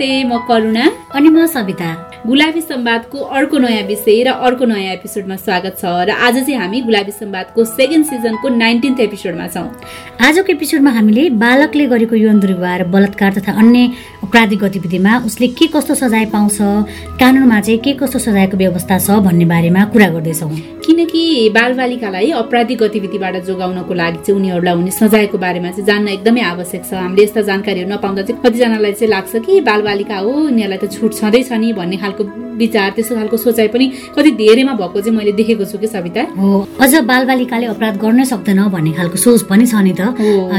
नमस्ते म करुणा अनि म सविता। गुलाबी सम्वादको अर्को नयाँ विषय र अर्को नयाँ एपिसोडमा स्वागत छ र आज चाहिँ हामी गुलाबी सम्वादको सेकेन्ड सिजनको नाइन्टिन्थ एपिसोडमा छौँ। आजको एपिसोडमा हामीले बालकले गरेको यौन दुर्व्यवहार बलात्कार तथा अन्य अपराधिक गतिविधिमा उसले के कस्तो सजाय पाउँछ कानुनमा चाहिँ के कस्तो सजायको व्यवस्था छ भन्ने बारेमा कुरा गर्दैछौँ। किनकि बालबालिकालाई अपराधिक गतिविधिबाट जोगाउनको लागि चाहिँ उनीहरूलाई हुने सजायको बारेमा चाहिँ जान्न एकदमै आवश्यक छ। हामीले यस्ता जानकारीहरू नपाउँदा चाहिँ कतिजनालाई चाहिँ लाग्छ कि बालबालिका हो उनीहरूलाई त छुट छँदैछ नि भन्ने खालको विचार त्यस्तो खालको सोचाइ पनि कति धेरैमा भएको चाहिँ मैले देखेको छु कि सविता। हो। अझ बालबालिकाले अपराध गर्नै सक्दैन भन्ने खालको सोच पनि छ नि त।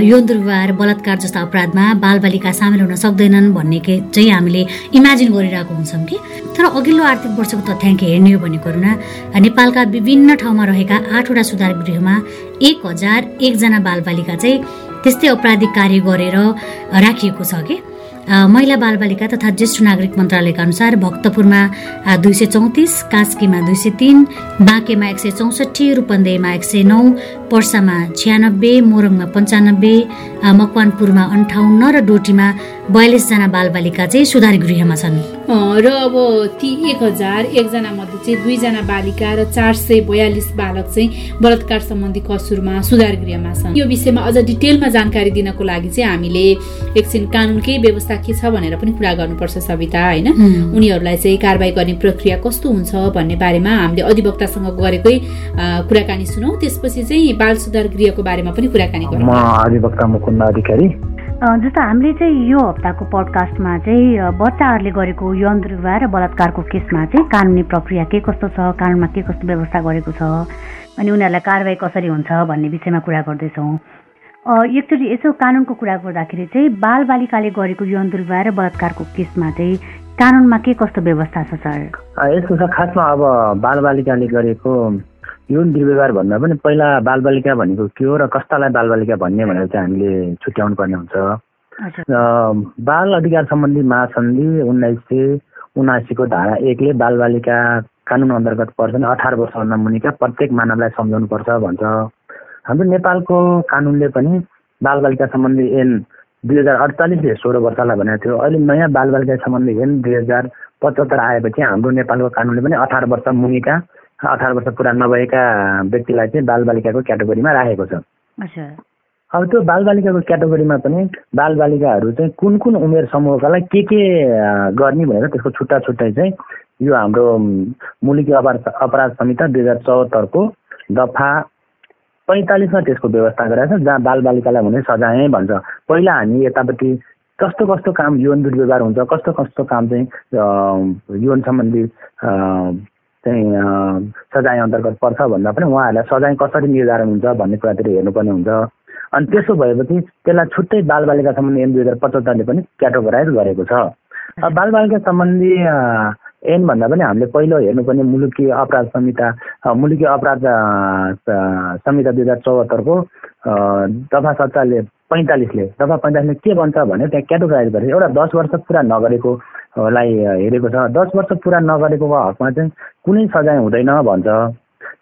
यौन दुर्व्यवहार बलात्कार जस्ता अपराधमा बालबालिका सामेल हुन सक्दैनन् भन्ने चाहिँ हामीले इमेजिन गरिरहेको हुन्छौँ कि। तर अघिल्लो आर्थिक वर्षको तथ्याङ्क हेर्ने हो भने करुणा नेपालका विभिन्न ठाउँमा रहेका आठवटा सुधार गृहमा एक हजार एकजना बालबालिका चाहिँ त्यस्तै अपराधिक कार्य गरेर राखिएको छ कि। महिला बालबालिका तथा ज्येष्ठ नागरिक मन्त्रालयका अनुसार भक्तपुरमा दुई सय चौतिस कास्कीमा दुई सय तिन बाँकेमा एक सय चौसठी रूपन्देहीमा एक सय नौ पर्सामा छ्यानब्बे मोरङमा पन्चानब्बे मकवानपुरमा अन्ठाउन्न र डोटीमा बयालिसजना बालबालिका चाहिँ सुधार गृहमा छन्। र अब ती एक हजार एकजना मध्ये चाहिँ दुईजना बालिका र चार सय बयालिस बालक चाहिँ बलात्कार सम्बन्धी कसुरमा सुधार गृहमा छन्। यो विषयमा अझ डिटेलमा जानकारी दिनको लागि चाहिँ हामीले एकछिन कानुनकै व्यवस्था के छ भनेर पनि कुरा गर्नुपर्छ सविता होइन? उनीहरूलाई चाहिँ कारवाही गर्ने प्रक्रिया कस्तो हुन्छ भन्ने बारेमा हामीले अधिवक्तासँग गरेकै कुराकानी सुनौ। त्यसपछि चाहिँ बाल सुधार गृहको बारेमा पनि कुराकानी गरौँ। अधिवक्ता मुकुन्द अधिकारी। जस्तो हामीले चाहिँ यो हप्ताको पडकास्टमा चाहिँ बच्चाहरूले गरेको यौन दुर्व्यवहार र बलात्कारको केसमा चाहिँ कानुनी प्रक्रिया के कस्तो छ कानुनमा के कस्तो व्यवस्था गरेको छ अनि उनीहरूलाई कारवाही कसरी हुन्छ भन्ने विषयमा कुरा गर्दैछौँ। एकचोटि यसो कानुनको कुरा गर्दाखेरि चाहिँ बालबालिकाले गरेको यौन दुर्व्यवहार र बलात्कारको केसमा चाहिँ कानुनमा के कस्तो व्यवस्था छ सर? यसको छ खासमा अब बालबालिकाले गरेको यौन दुर्व्यवहार भन्दा पनि पहिला बालबालिका भनेको के हो र कस्तालाई बालबालिका भन्ने भनेर चाहिँ हामीले छुट्याउनु पर्ने हुन्छ। बाल अधिकार सम्बन्धी महासन्धि उन्नाइस सय उनासीको धारा एकले बालबालिका कानुन अन्तर्गत पर्छन् अठार वर्षभन्दा मुनिका प्रत्येक मानवलाई सम्झाउनुपर्छ भन्छ। हाम्रो नेपालको कानुनले पनि बालबालिका सम्बन्धी ऐन दुई हजार अडचालिसले सोह्र वर्षलाई भनेको थियो। अहिले नयाँ बालबालिका सम्बन्धी ऐन दुई हजार पचहत्तर आएपछि हाम्रो नेपालको कानुनले पनि अठार वर्ष मुनिका अठार वर्ष पुरा नभएका व्यक्तिलाई चाहिँ बालबालिकाको क्याटेगोरीमा राखेको छ। अब त्यो बालबालिकाको क्याटेगोरीमा पनि बालबालिकाहरू चाहिँ कुन कुन उमेर समूहकालाई के के गर्ने भनेर त्यसको छुट्टा छुट्टै चाहिँ यो हाम्रो मुलुकी अपराध अपराध संहिता दुई हजार चौहत्तरको दफा पैँतालिसमा त्यसको व्यवस्था गरेको छ जहाँ बालबालिकालाई हुने सजाय भन्छ। पहिला हामी यतापट्टि कस्तो कस्तो काम यौन दुर्व्यवहार हुन्छ कस्तो कस्तो काम चाहिँ यौन सम्बन्धी चाहिँ सजाय अन्तर्गत पर्छ भन्दा पनि उहाँहरूलाई सजाय कसरी निर्धारण हुन्छ भन्ने कुरातिर हेर्नुपर्ने हुन्छ। अनि त्यसो भएपछि त्यसलाई छुट्टै बालबालिका सम्बन्धी एन दुई हजार पचहत्तरले पनि क्याटेगोराइज गरेको छ। बालबालिका सम्बन्धी एन भन्दा पनि हामीले पहिलो हेर्नुपर्ने मुलुकी अपराध संहिता मुलुकी अपराध संहिता दुई हजार चौहत्तरको दफा सत्ताले पैँतालिसले दफा पैँतालिसले के भन्छ भने त्यहाँ क्याटेगोराइज गरेको एउटा दस वर्ष पुरा नगरेको लाई हेरेको छ। दस वर्ष पुरा नगरेको हकमा चाहिँ कुनै सजाय हुँदैन भन्छ।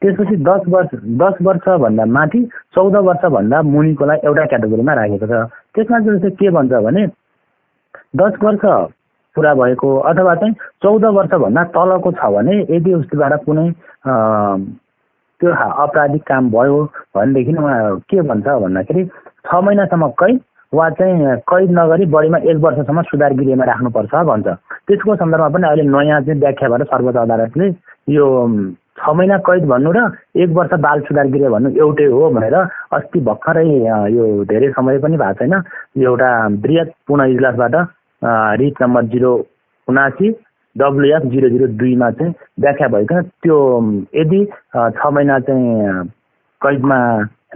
त्यसपछि दस वर्ष दस वर्षभन्दा माथि चौध वर्षभन्दा मुनिकोलाई एउटा क्याटेगोरीमा राखेको छ। त्यसमा चाहिँ के भन्छ भने दस वर्ष पुरा भएको अथवा चाहिँ चौध वर्षभन्दा तलको छ भने यदि उसबाट कुनै त्यो आपराधिक काम भयो भनेदेखि उहाँ के भन्छ भन्दाखेरि छ महिनासम्म कैद वा चाहिँ कैद नगरी बढीमा एक वर्षसम्म सुधार गृहमा राख्नुपर्छ भन्छ। त्यसको सन्दर्भमा पनि अहिले नयाँ चाहिँ व्याख्या भएर सर्वोच्च अदालतले यो छ महिना कैद भन्नु र एक वर्ष बाल सुधार गृह भन्नु एउटै हो भनेर अस्ति भर्खरै यो धेरै समय पनि भएको छैन। एउटा वृहत पुनः इजलासबाट रिट नम्बर जिरो उनासी डब्लुएफ जिरो जिरो दुईमा चाहिँ व्याख्या भएको त्यो यदि छ महिना चाहिँ कैदमा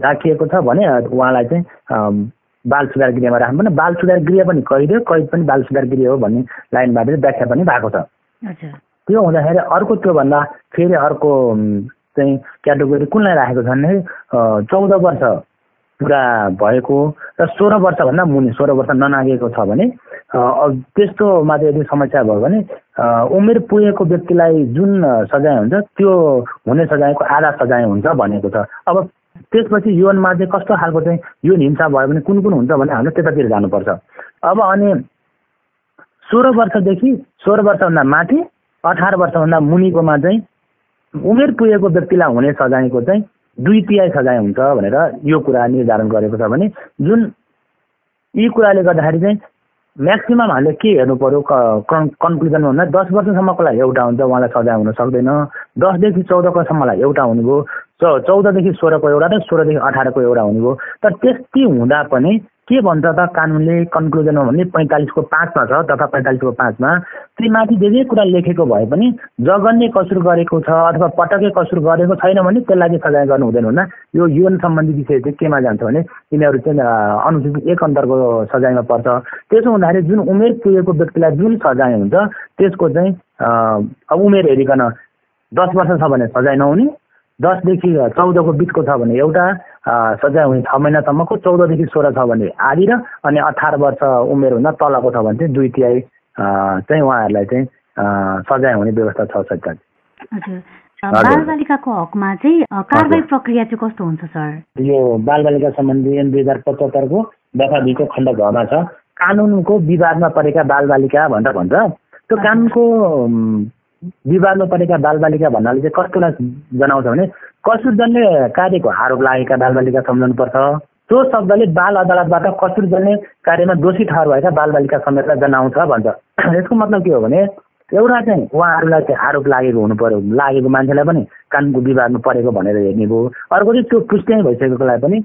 राखिएको छ भने उहाँलाई चाहिँ बाल सुधार गृहमा राख्नु पनि बाल सुधार गृह पनि कैद हो कैद पनि बाल सुधार गृह हो भन्ने लाइनबाट व्याख्या पनि भएको छ। त्यो हुँदाखेरि अर्को त्योभन्दा फेरि अर्को चाहिँ क्याटेगोरी कुनलाई राखेको छ भने चौध वर्ष पुरा भएको र सोह्र वर्षभन्दा मुनि सोह्र वर्ष ननागेको छ भने त्यस्तोमा चाहिँ यदि समस्या भयो भने उमेर पुगेको व्यक्तिलाई जुन सजाय हुन्छ त्यो हुने सजायको आधा सजाय हुन्छ भनेको छ। अब त्यसपछि यौनमा चाहिँ कस्तो खालको चाहिँ यौन हिंसा भयो भने कुन कुन हुन्छ भने हामीले त्यतातिर जानुपर्छ। अब अनि सोह्र वर्षदेखि सोह्र वर्षभन्दा माथि अठार वर्षभन्दा मुनिकोमा चाहिँ उमेर पुगेको व्यक्तिलाई हुने सजायको चाहिँ दुई तिहाई सजाय हुन्छ भनेर यो कुरा निर्धारण गरेको छ भने जुन यी कुराले गर्दाखेरि चाहिँ म्याक्सिमम् हामीले के हेर्नु पऱ्यो कन्क्लुजन भन्दा दस वर्षसम्मको लागि एउटा हुन्छ उहाँलाई सजाय हुन सक्दैन। दसदेखि चौधकोसम्मलाई एउटा हुने भयो चौधदेखि सोह्रको एउटा र सोह्रदेखि अठारको एउटा हुने भयो तर त्यति हुँदा पनि के भन्छ त कानुनले कन्क्लुजनमा भने पैँतालिसको पाँचमा छ तथा पैँतालिसको पाँचमा। माथि जे जे कुरा लेखेको भए पनि जगन्य कसुर गरेको छ अथवा पटकै कसुर गरेको छैन भने त्यसलाई चाहिँ सजाय गर्नु हुँदैन भन्दा यो यौन सम्बन्धी विषय चाहिँ केमा जान्छ भने यिनीहरू चाहिँ अनुसूचित एक अन्तरको सजायमा पर्छ। त्यसो हुँदाखेरि जुन उमेर पुगेको व्यक्तिलाई जुन सजाय हुन्छ त्यसको चाहिँ उमेर हेरिकन दस वर्ष छ भने सजाय नहुने। दसदेखि चौधको बिचको छ भने एउटा सजाय हुने छ महिनासम्मको चौधदेखि सोह्र छ भने आधी र अनि अठार वर्ष उमेर हुन तलको छ भने चाहिँ दुई तिहाई चाहिँ उहाँहरूलाई चाहिँ सजाय हुने व्यवस्था छ सरकार। बालबालिकाको हकमा चाहिँ कारवाही प्रक्रिया चाहिँ कस्तो हुन्छ सर? यो बालबालिका सम्बन्धी दुई हजार पचहत्तरको दफा दुईको खण्ड घमा छ। कानुनको विवादमा परेका बालबालिका भनेर भन्छ। त्यो कानुनको विवादमा परेका बालबालिका भन्नाले चाहिँ कस्तोलाई जनाउँछ भने कसुरजन्य कार्यको आरोप लागेका बालबालिका सम्झनुपर्छ? त्यो शब्दले बाल अदालतबाट कसुरजन्य कार्यमा दोषी ठहर भएका बालबालिका समेतलाई जनाउँछ भन्छ। यसको मतलब के हो भने एउटा चाहिँ उहाँहरूलाई चाहिँ आरोप लागेको हुनु पर्यो लागेको मान्छेलाई पनि कानुनको विवादमा परेको भनेर हेर्ने भयो। अर्को चाहिँ त्यो पुष्टि भइसकेकोलाई पनि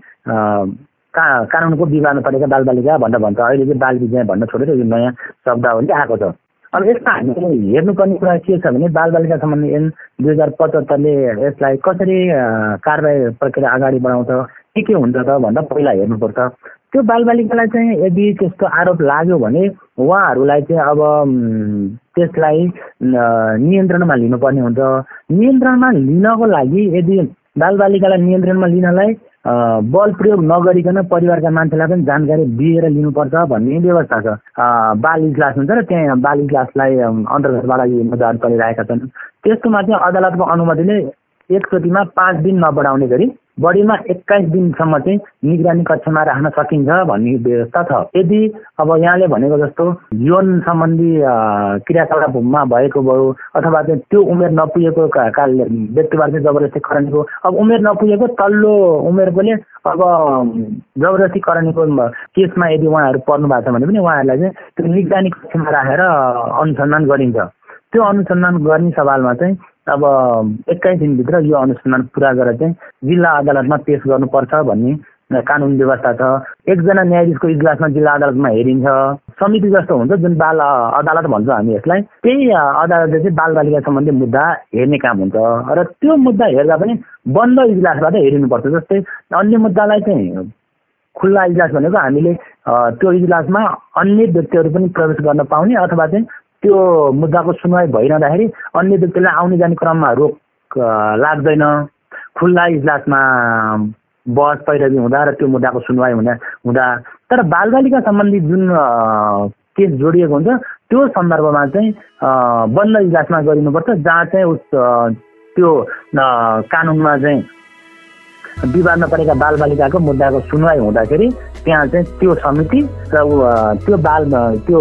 का कानुनको विवादमा परेका बालबालिका भनेर भन्छ। अहिले चाहिँ बाल विजय भन्न छोडेर यो नयाँ शब्दावली आएको छ। अब यसमा हामीले हेर्नुपर्ने कुरा के छ भने बालबालिका सम्बन्धी ऐन दुई हजार पचहत्तरले यसलाई कसरी कारवाही प्रक्रिया अगाडि बढाउँछ के के हुन्छ त भन्दा पहिला हेर्नुपर्छ। त्यो बालबालिकालाई चाहिँ यदि त्यस्तो आरोप लाग्यो भने उहाँहरूलाई चाहिँ अब त्यसलाई नियन्त्रणमा लिनुपर्ने हुन्छ। नियन्त्रणमा लिनको लागि यदि बालबालिकालाई नियन्त्रणमा लिनलाई बल प्रयोग नगरिकन परिवारका मान्छेलाई पनि जानकारी दिएर लिनुपर्छ भन्ने व्यवस्था छ। बाल इजलास हुन्छ र त्यहाँ बाल इजलासलाई अन्तर्गतबाट यी मुद्दाहरू चलिरहेका छन्। त्यस्तोमा चाहिँ अदालतको अनुमतिले एकचोटिमा पाँच दिन नबढाउने गरी बढीमा एक्काइस दिनसम्म चाहिँ निगरानी कक्षमा राख्न सकिन्छ भन्ने व्यवस्था छ। यदि अब यहाँले भनेको जस्तो यौन सम्बन्धी क्रियाकलापमा भएको भयो अथवा चाहिँ त्यो उमेर नपुगेको कारणले व्यक्तिबाट चाहिँ जबरजस्ती करणीको अब उमेर नपुगेको तल्लो उमेरकोले अब जबरजस्ती करणीको केसमा यदि उहाँहरू पर्नु भएको छ भने पनि उहाँहरूलाई चाहिँ त्यो निगरानी कक्षमा राखेर अनुसन्धान गरिन्छ। त्यो अनुसन्धान गर्ने सवालमा चाहिँ अब एक्काइस दिनभित्र यो अनुसन्धान पुरा गरेर चाहिँ जिल्ला अदालतमा पेस गर्नुपर्छ भन्ने कानुन व्यवस्था छ। एकजना न्यायाधीशको इजलासमा जिल्ला अदालतमा हेरिन्छ। समिति जस्तो हुन्छ जुन बाल अदालत भन्छौँ हामी यसलाई। त्यही अदालतले चाहिँ बालबालिका सम्बन्धी मुद्दा हेर्ने काम हुन्छ। र त्यो मुद्दा हेर्दा पनि बन्द इजलासबाट हेरिनुपर्छ। जस्तै अन्य मुद्दालाई चाहिँ खुल्ला इजलास भनेको हामीले त्यो इजलासमा अन्य व्यक्तिहरू पनि प्रवेश गर्न पाउने अथवा चाहिँ त्यो मुद्दाको सुनवाई भइरहँदाखेरि अन्य व्यक्तिलाई आउने जाने क्रममा रोक लाग्दैन। खुल्ला इजलासमा बहस पैरवी हुँदा र त्यो मुद्दाको सुनवाई हुँदा हुँदा। तर बालबालिका सम्बन्धी जुन केस जोडिएको हुन्छ त्यो सन्दर्भमा चाहिँ बन्द इजलासमा गरिनुपर्छ जहाँ चाहिँ उस त्यो कानुनमा चाहिँ विवादमा परेका बालबालिकाको मुद्दाको सुनवाई हुँदाखेरि त्यहाँ चाहिँ त्यो समिति र त्यो बाल त्यो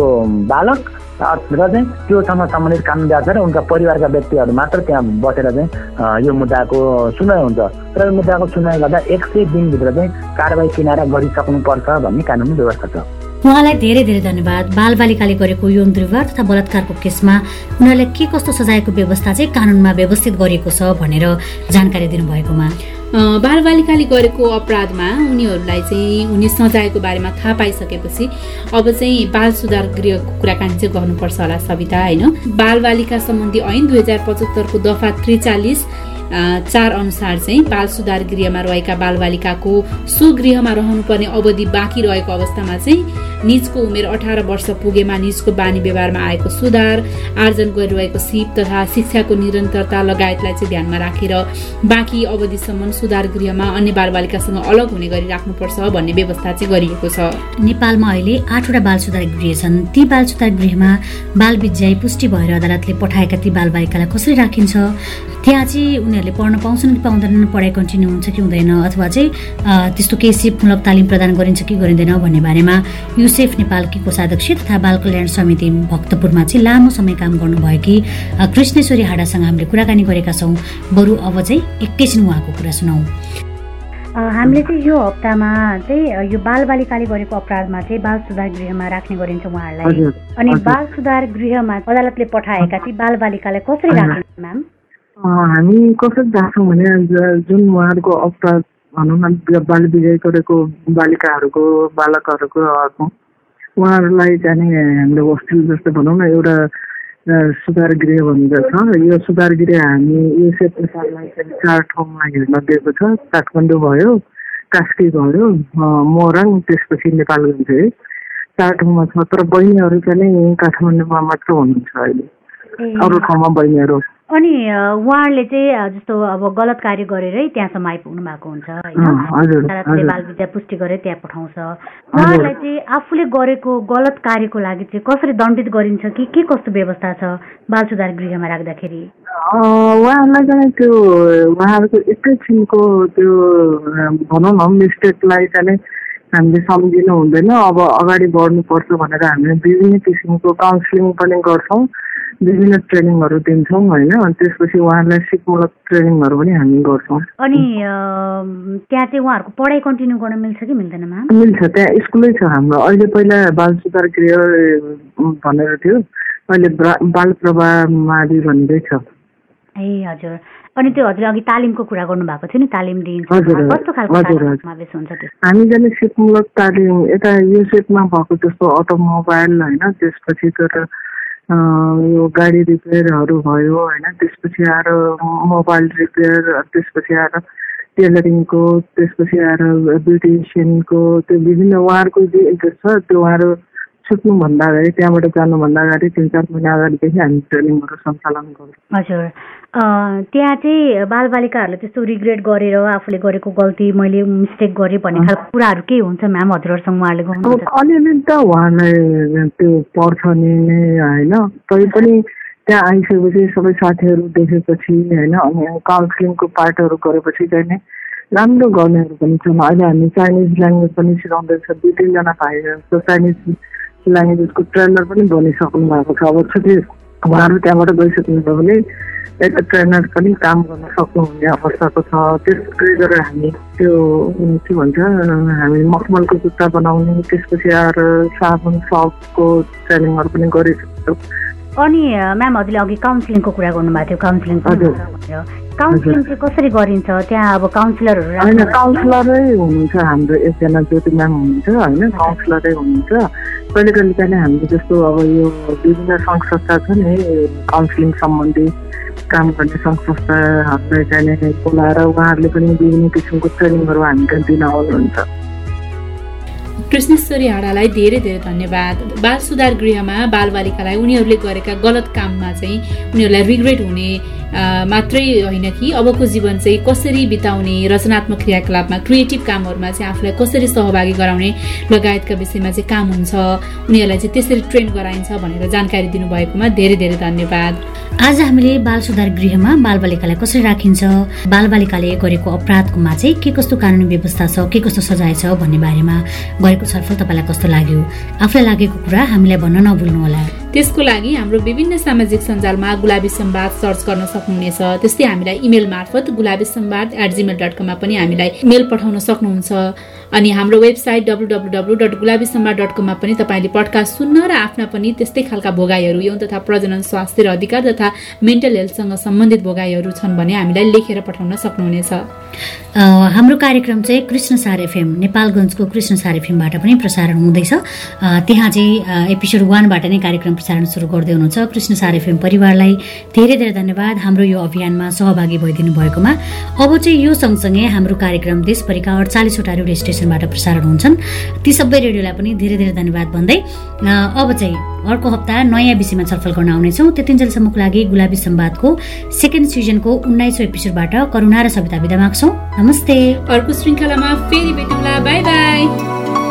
बालक र चाहिँ त्योसँग सम्बन्धित कानुन व्याख्या र उनका परिवारका व्यक्तिहरू मात्र त्यहाँ बसेर चाहिँ यो मुद्दाको सुनवाई हुन्छ। र यो मुद्दाको सुनवाई गर्दा एक सय दिनभित्र चाहिँ कारवाही किनारा गरिसक्नुपर्छ भन्ने कानुनी व्यवस्था छ। उहाँलाई धेरै धेरै धन्यवाद। बालबालिकाले गरेको यौन दुर्व्यवहार तथा बलात्कारको केसमा उनीहरूलाई के कस्तो सजायको व्यवस्था चाहिँ कानुनमा व्यवस्थित गरिएको छ भनेर जानकारी दिनुभएकोमा। बालबालिकाले गरेको अपराधमा उनीहरूलाई चाहिँ हुने सजायको बारेमा थाहा पाइसकेपछि अब चाहिँ बाल सुधार गृहको कुराकानी चाहिँ गर्नुपर्छ होला सविता होइन? बालबालिका सम्बन्धी ऐन दुई हजार पचहत्तरको दफा त्रिचालिस चार अनुसार चाहिँ बाल सुधार गृहमा रहेका बालबालिकाको सुगृहमा रहनुपर्ने अवधि बाँकी रहेको अवस्थामा चाहिँ निजको उमेर अठार वर्ष पुगेमा निजको बानी व्यवहारमा आएको सुधार आर्जन गरिरहेको सिप तथा शिक्षाको निरन्तरता लगायतलाई चाहिँ ध्यानमा राखेर बाँकी अवधिसम्म सुधार गृहमा अन्य बालबालिकासँग अलग हुने गरी राख्नुपर्छ भन्ने व्यवस्था चाहिँ गरिएको छ। नेपालमा अहिले आठवटा बाल सुधार गृह छन्। ती बाल सुधार गृहमा बाल विद्याय पुष्टि भएर अदालतले पठाएका ती बालबालिकालाई कसरी राखिन्छ? त्यहाँ चाहिँ उनीहरूले पढ्न पाउँछन् कि पाउँदैनन्? पढाइ कन्टिन्यू हुन्छ कि हुँदैन? अथवा चाहिँ त्यस्तो केही सिपमूलक तालिम प्रदान गरिन्छ कि गरिँदैन भन्ने बारेमा युसेफ नेपालकी कोषाध्यक्ष तथा बाल कल्याण समिति भक्तपुरमा चाहिँ लामो समय काम गर्नुभएकी कृष्णेश्वरी हाडासँग हामीले कुराकानी गरेका छौँ। बरु अब चाहिँ एकैछिन उहाँको कुरा सुनौ हामीले चाहिँ यो हप्तामा चाहिँ यो बालबालिकाले गरेको अपराधमा चाहिँ बाल सुधार गृहमा राख्ने गरिन्छ उहाँहरूलाई। अनि बाल सुधार गृहमा अदालतले पठाएका चाहिँ बालबालिकालाई कसरी राख्ने म्याम? हामी कसरी राख्छौँ भने जुन उहाँहरूको अपराध भनौँ न बाल विजय गरेको बालिकाहरूको बालकहरूको उहाँहरूलाई चाहिँ हामीले होस्टेल जस्तो भनौँ न एउटा सुधार गृह भनिन्छ यो सुधार गृह हामी यो चाहिँ चार ठाउँमा हेर्न दिएको छ। काठमाडौँ भयो कास्की भयो मोरङ त्यसपछि नेपालगञ्ज है। चार ठाउँमा छ तर बहिनीहरू चाहिँ काठमाडौँमा मात्र हुनुहुन्छ अहिले। अरू ठाउँमा बहिनीहरू अनि उहाँहरूले चाहिँ जस्तो अब गलत कार्य गरेरै त्यहाँसम्म आइपुग्नु भएको हुन्छ होइन? बाल विद्या पुष्टि गरेर त्यहाँ पठाउँछ। उहाँहरूलाई चाहिँ आफूले गरेको गलत कार्यको लागि चाहिँ कसरी दण्डित गरिन्छ कि के कस्तो व्यवस्था छ बाल सुधार गृहमा राख्दाखेरि? उहाँहरूलाई चाहिँ त्यो उहाँहरूको एकैछिनको त्यो भनौँ न मिस्टेकलाई चाहिँ हामीले सम्झिनु हुँदैन। अब अगाडि बढ्नुपर्छ भनेर हामीले विभिन्न किसिमको काउन्सिलिङ पनि गर्छौँ विभिन्न ट्रेनिङहरू दिन्छौँ होइन? अनि त्यसपछि उहाँहरूलाई सिपमूलक ट्रेनिङहरू पनि हामी गर्छौँ। अनि त्यहाँ चाहिँ उहाँहरूको पढाइ कन्टिन्यू गर्न मिल्छ कि मिल्दैन मिल्छ त्यहाँ स्कुलै छ हाम्रो। अहिले पहिला बाल सुधार गृह भनेर थियो। अहिले बाल प्रभा मावि भन्दै छ ए हजुर। अनि त्यो हजुर अघि तालिमको कुरा गर्नुभएको थियो नि तालिम दिइन्छ कस्तो खालको समावेश हुन्छ हामी जाने सिपमूलक तालिम यता यो सेटमा भएको जस्तो अटोमोबाइल होइन त्यसपछि गएर यो गाडी रिपेयरहरू भयो होइन त्यसपछि आएर मोबाइल रिपेयर त्यसपछि आएर टेलरिङको त्यसपछि आएर ब्युटिसियनको त्यो विभिन्न उहाँहरूको जे इन्ट्रेस्ट छ त्यो उहाँहरू छुट्नुभन्दा अगाडि त्यहाँबाट जानुभन्दा अगाडि तिन चार महिना अगाडिदेखि हामी ट्रेनिङहरू सञ्चालन गर्छौँ। हजुर। त्यहाँ चाहिँ बालबालिकाहरूले त्यस्तो रिग्रेट गरेर आफूले गरेको गल्ती मैले मिस्टेक गरेँ भन्ने खालको कुराहरू के हुन्छ म्याम हजुरहरूसँग उहाँहरूले गर्नु अलिअलि त उहाँलाई त्यो पर्छ नि होइन। तैपनि त्यहाँ आइसकेपछि सबै साथीहरू देखेपछि होइन अनि काउन्सिलिङको पार्टहरू गरेपछि चाहिँ नै राम्रो गर्नेहरू पनि छन्। अहिले हामी चाइनिज ल्याङ्ग्वेज पनि सिकाउँदैछ। दुई तिनजना भाइहरू चाइनिज ल्याङ्ग्वेजको ट्रेनर पनि बनिसक्नु भएको छ। अब छुट्टी उहाँहरू त्यहाँबाट गइसक्नुभयो भने एउटा ट्रेनर पनि काम गर्न सक्नुहुने अवस्थाको छ। त्यसै गरेर हामी त्यो के भन्छ हामी मखमलको जुत्ता बनाउने त्यसपछि आएर साबुन सपको ट्रेनिङहरू पनि गरिसक्छौँ अनि म्याम हजुरले अघि काउन्सिलिङको कुरा गर्नुभएको थियो काउन्सिलिङ काउन्सिलिङ चाहिँ कसरी गरिन्छ? त्यहाँ अब काउन्सिलरहरू होइन काउन्सिलरै हुनुहुन्छ हाम्रो एकजना ज्योति म्याम हुनुहुन्छ होइन? काउन्सिलरै हुनुहुन्छ। कहिले कहिले चाहिँ हामीले जस्तो अब यो विभिन्न सङ्घ संस्था छ नि काउन्सिलिङ सम्बन्धी काम गर्ने सङ्घ संस्थाहरूलाई चाहिँ बोलाएर उहाँहरूले पनि विभिन्न किसिमको ट्रेनिङहरू हामी दिन आउनुहुन्छ। कृष्णेश्वरी हाडालाई धेरै धेरै धन्यवाद। बाल सुधार गृहमा बालबालिकालाई उनीहरूले गरेका गलत काममा चाहिँ उनीहरूलाई रिग्रेट हुने मात्रै होइन कि अबको जीवन चाहिँ कसरी बिताउने रचनात्मक क्रियाकलापमा क्रिएटिभ कामहरूमा चाहिँ आफूलाई कसरी सहभागी गराउने लगायतका विषयमा चाहिँ काम हुन्छ। उनीहरूलाई चाहिँ त्यसरी ट्रेन गराइन्छ भनेर जानकारी दिनुभएकोमा धेरै धेरै धन्यवाद। आज हामीले बाल सुधार गृहमा बालबालिकालाई कसरी राखिन्छ बालबालिकाले गरेको अपराधकोमा चाहिँ के कस्तो कानुनी व्यवस्था छ के कस्तो सजाय छ भन्ने बारेमा गरेको छलफल तपाईँलाई कस्तो लाग्यो? आफूलाई लागेको कुरा हामीलाई भन्न नभुल्नुहोला त्यसको लागि हाम्रो विभिन्न सामाजिक सञ्जालमा गुलाबी सम्वाद सर्च गर्न सक्नुहुनेछ। त्यस्तै हामीलाई इमेल मार्फत Gulabi Sambad at gmail dot कममा पनि हामीलाई मेल पठाउन सक्नुहुन्छ। अनि हाम्रो website W W dot Gulabi Sambad dot कममा पनि तपाईँले पडकास्ट सुन्न र आफ्ना पनि त्यस्तै खालका भोगाईहरू यौन तथा प्रजनन स्वास्थ्य र अधिकार तथा मेन्टल हेल्थसँग सम्बन्धित भोगाईहरू छन् भने हामीलाई लेखेर पठाउन सक्नुहुनेछ। हाम्रो कार्यक्रम चाहिँ कृष्ण सार एफएम नेपालगञ्जको कृष्ण सार एफएमबाट पनि प्रसारण हुँदैछ। त्यहाँ चाहिँ एपिसोड वानबाट नै कार्यक्रम प्रसारण सुरु गर्दै हुनुहुन्छ। कृष्ण सार एफएम परिवारलाई धेरै धेरै धन्यवाद हाम्रो यो अभियानमा सहभागी भइदिनु भएकोमा। अब चाहिँ यो सँगसँगै हाम्रो कार्यक्रम देशभरिका अडचालिसवटा रेडियो स्टेसनबाट प्रसारण हुन्छन्। ती सबै रेडियोलाई पनि धेरै धेरै धन्यवाद भन्दै अब चाहिँ अर्को हप्ता नयाँ विषयमा छलफल गर्न आउनेछौँ। त्यतिन्जेलसम्मको लागि गुलाबी सम्वादको सेकेन्ड सिजनको उन्नाइसौँ एपिसोडबाट करुणा र सविता विदा माग्छौँ। नमस्ते। अर्को श्रृङ्खलामा फेरि भेटौँला। Bye bye.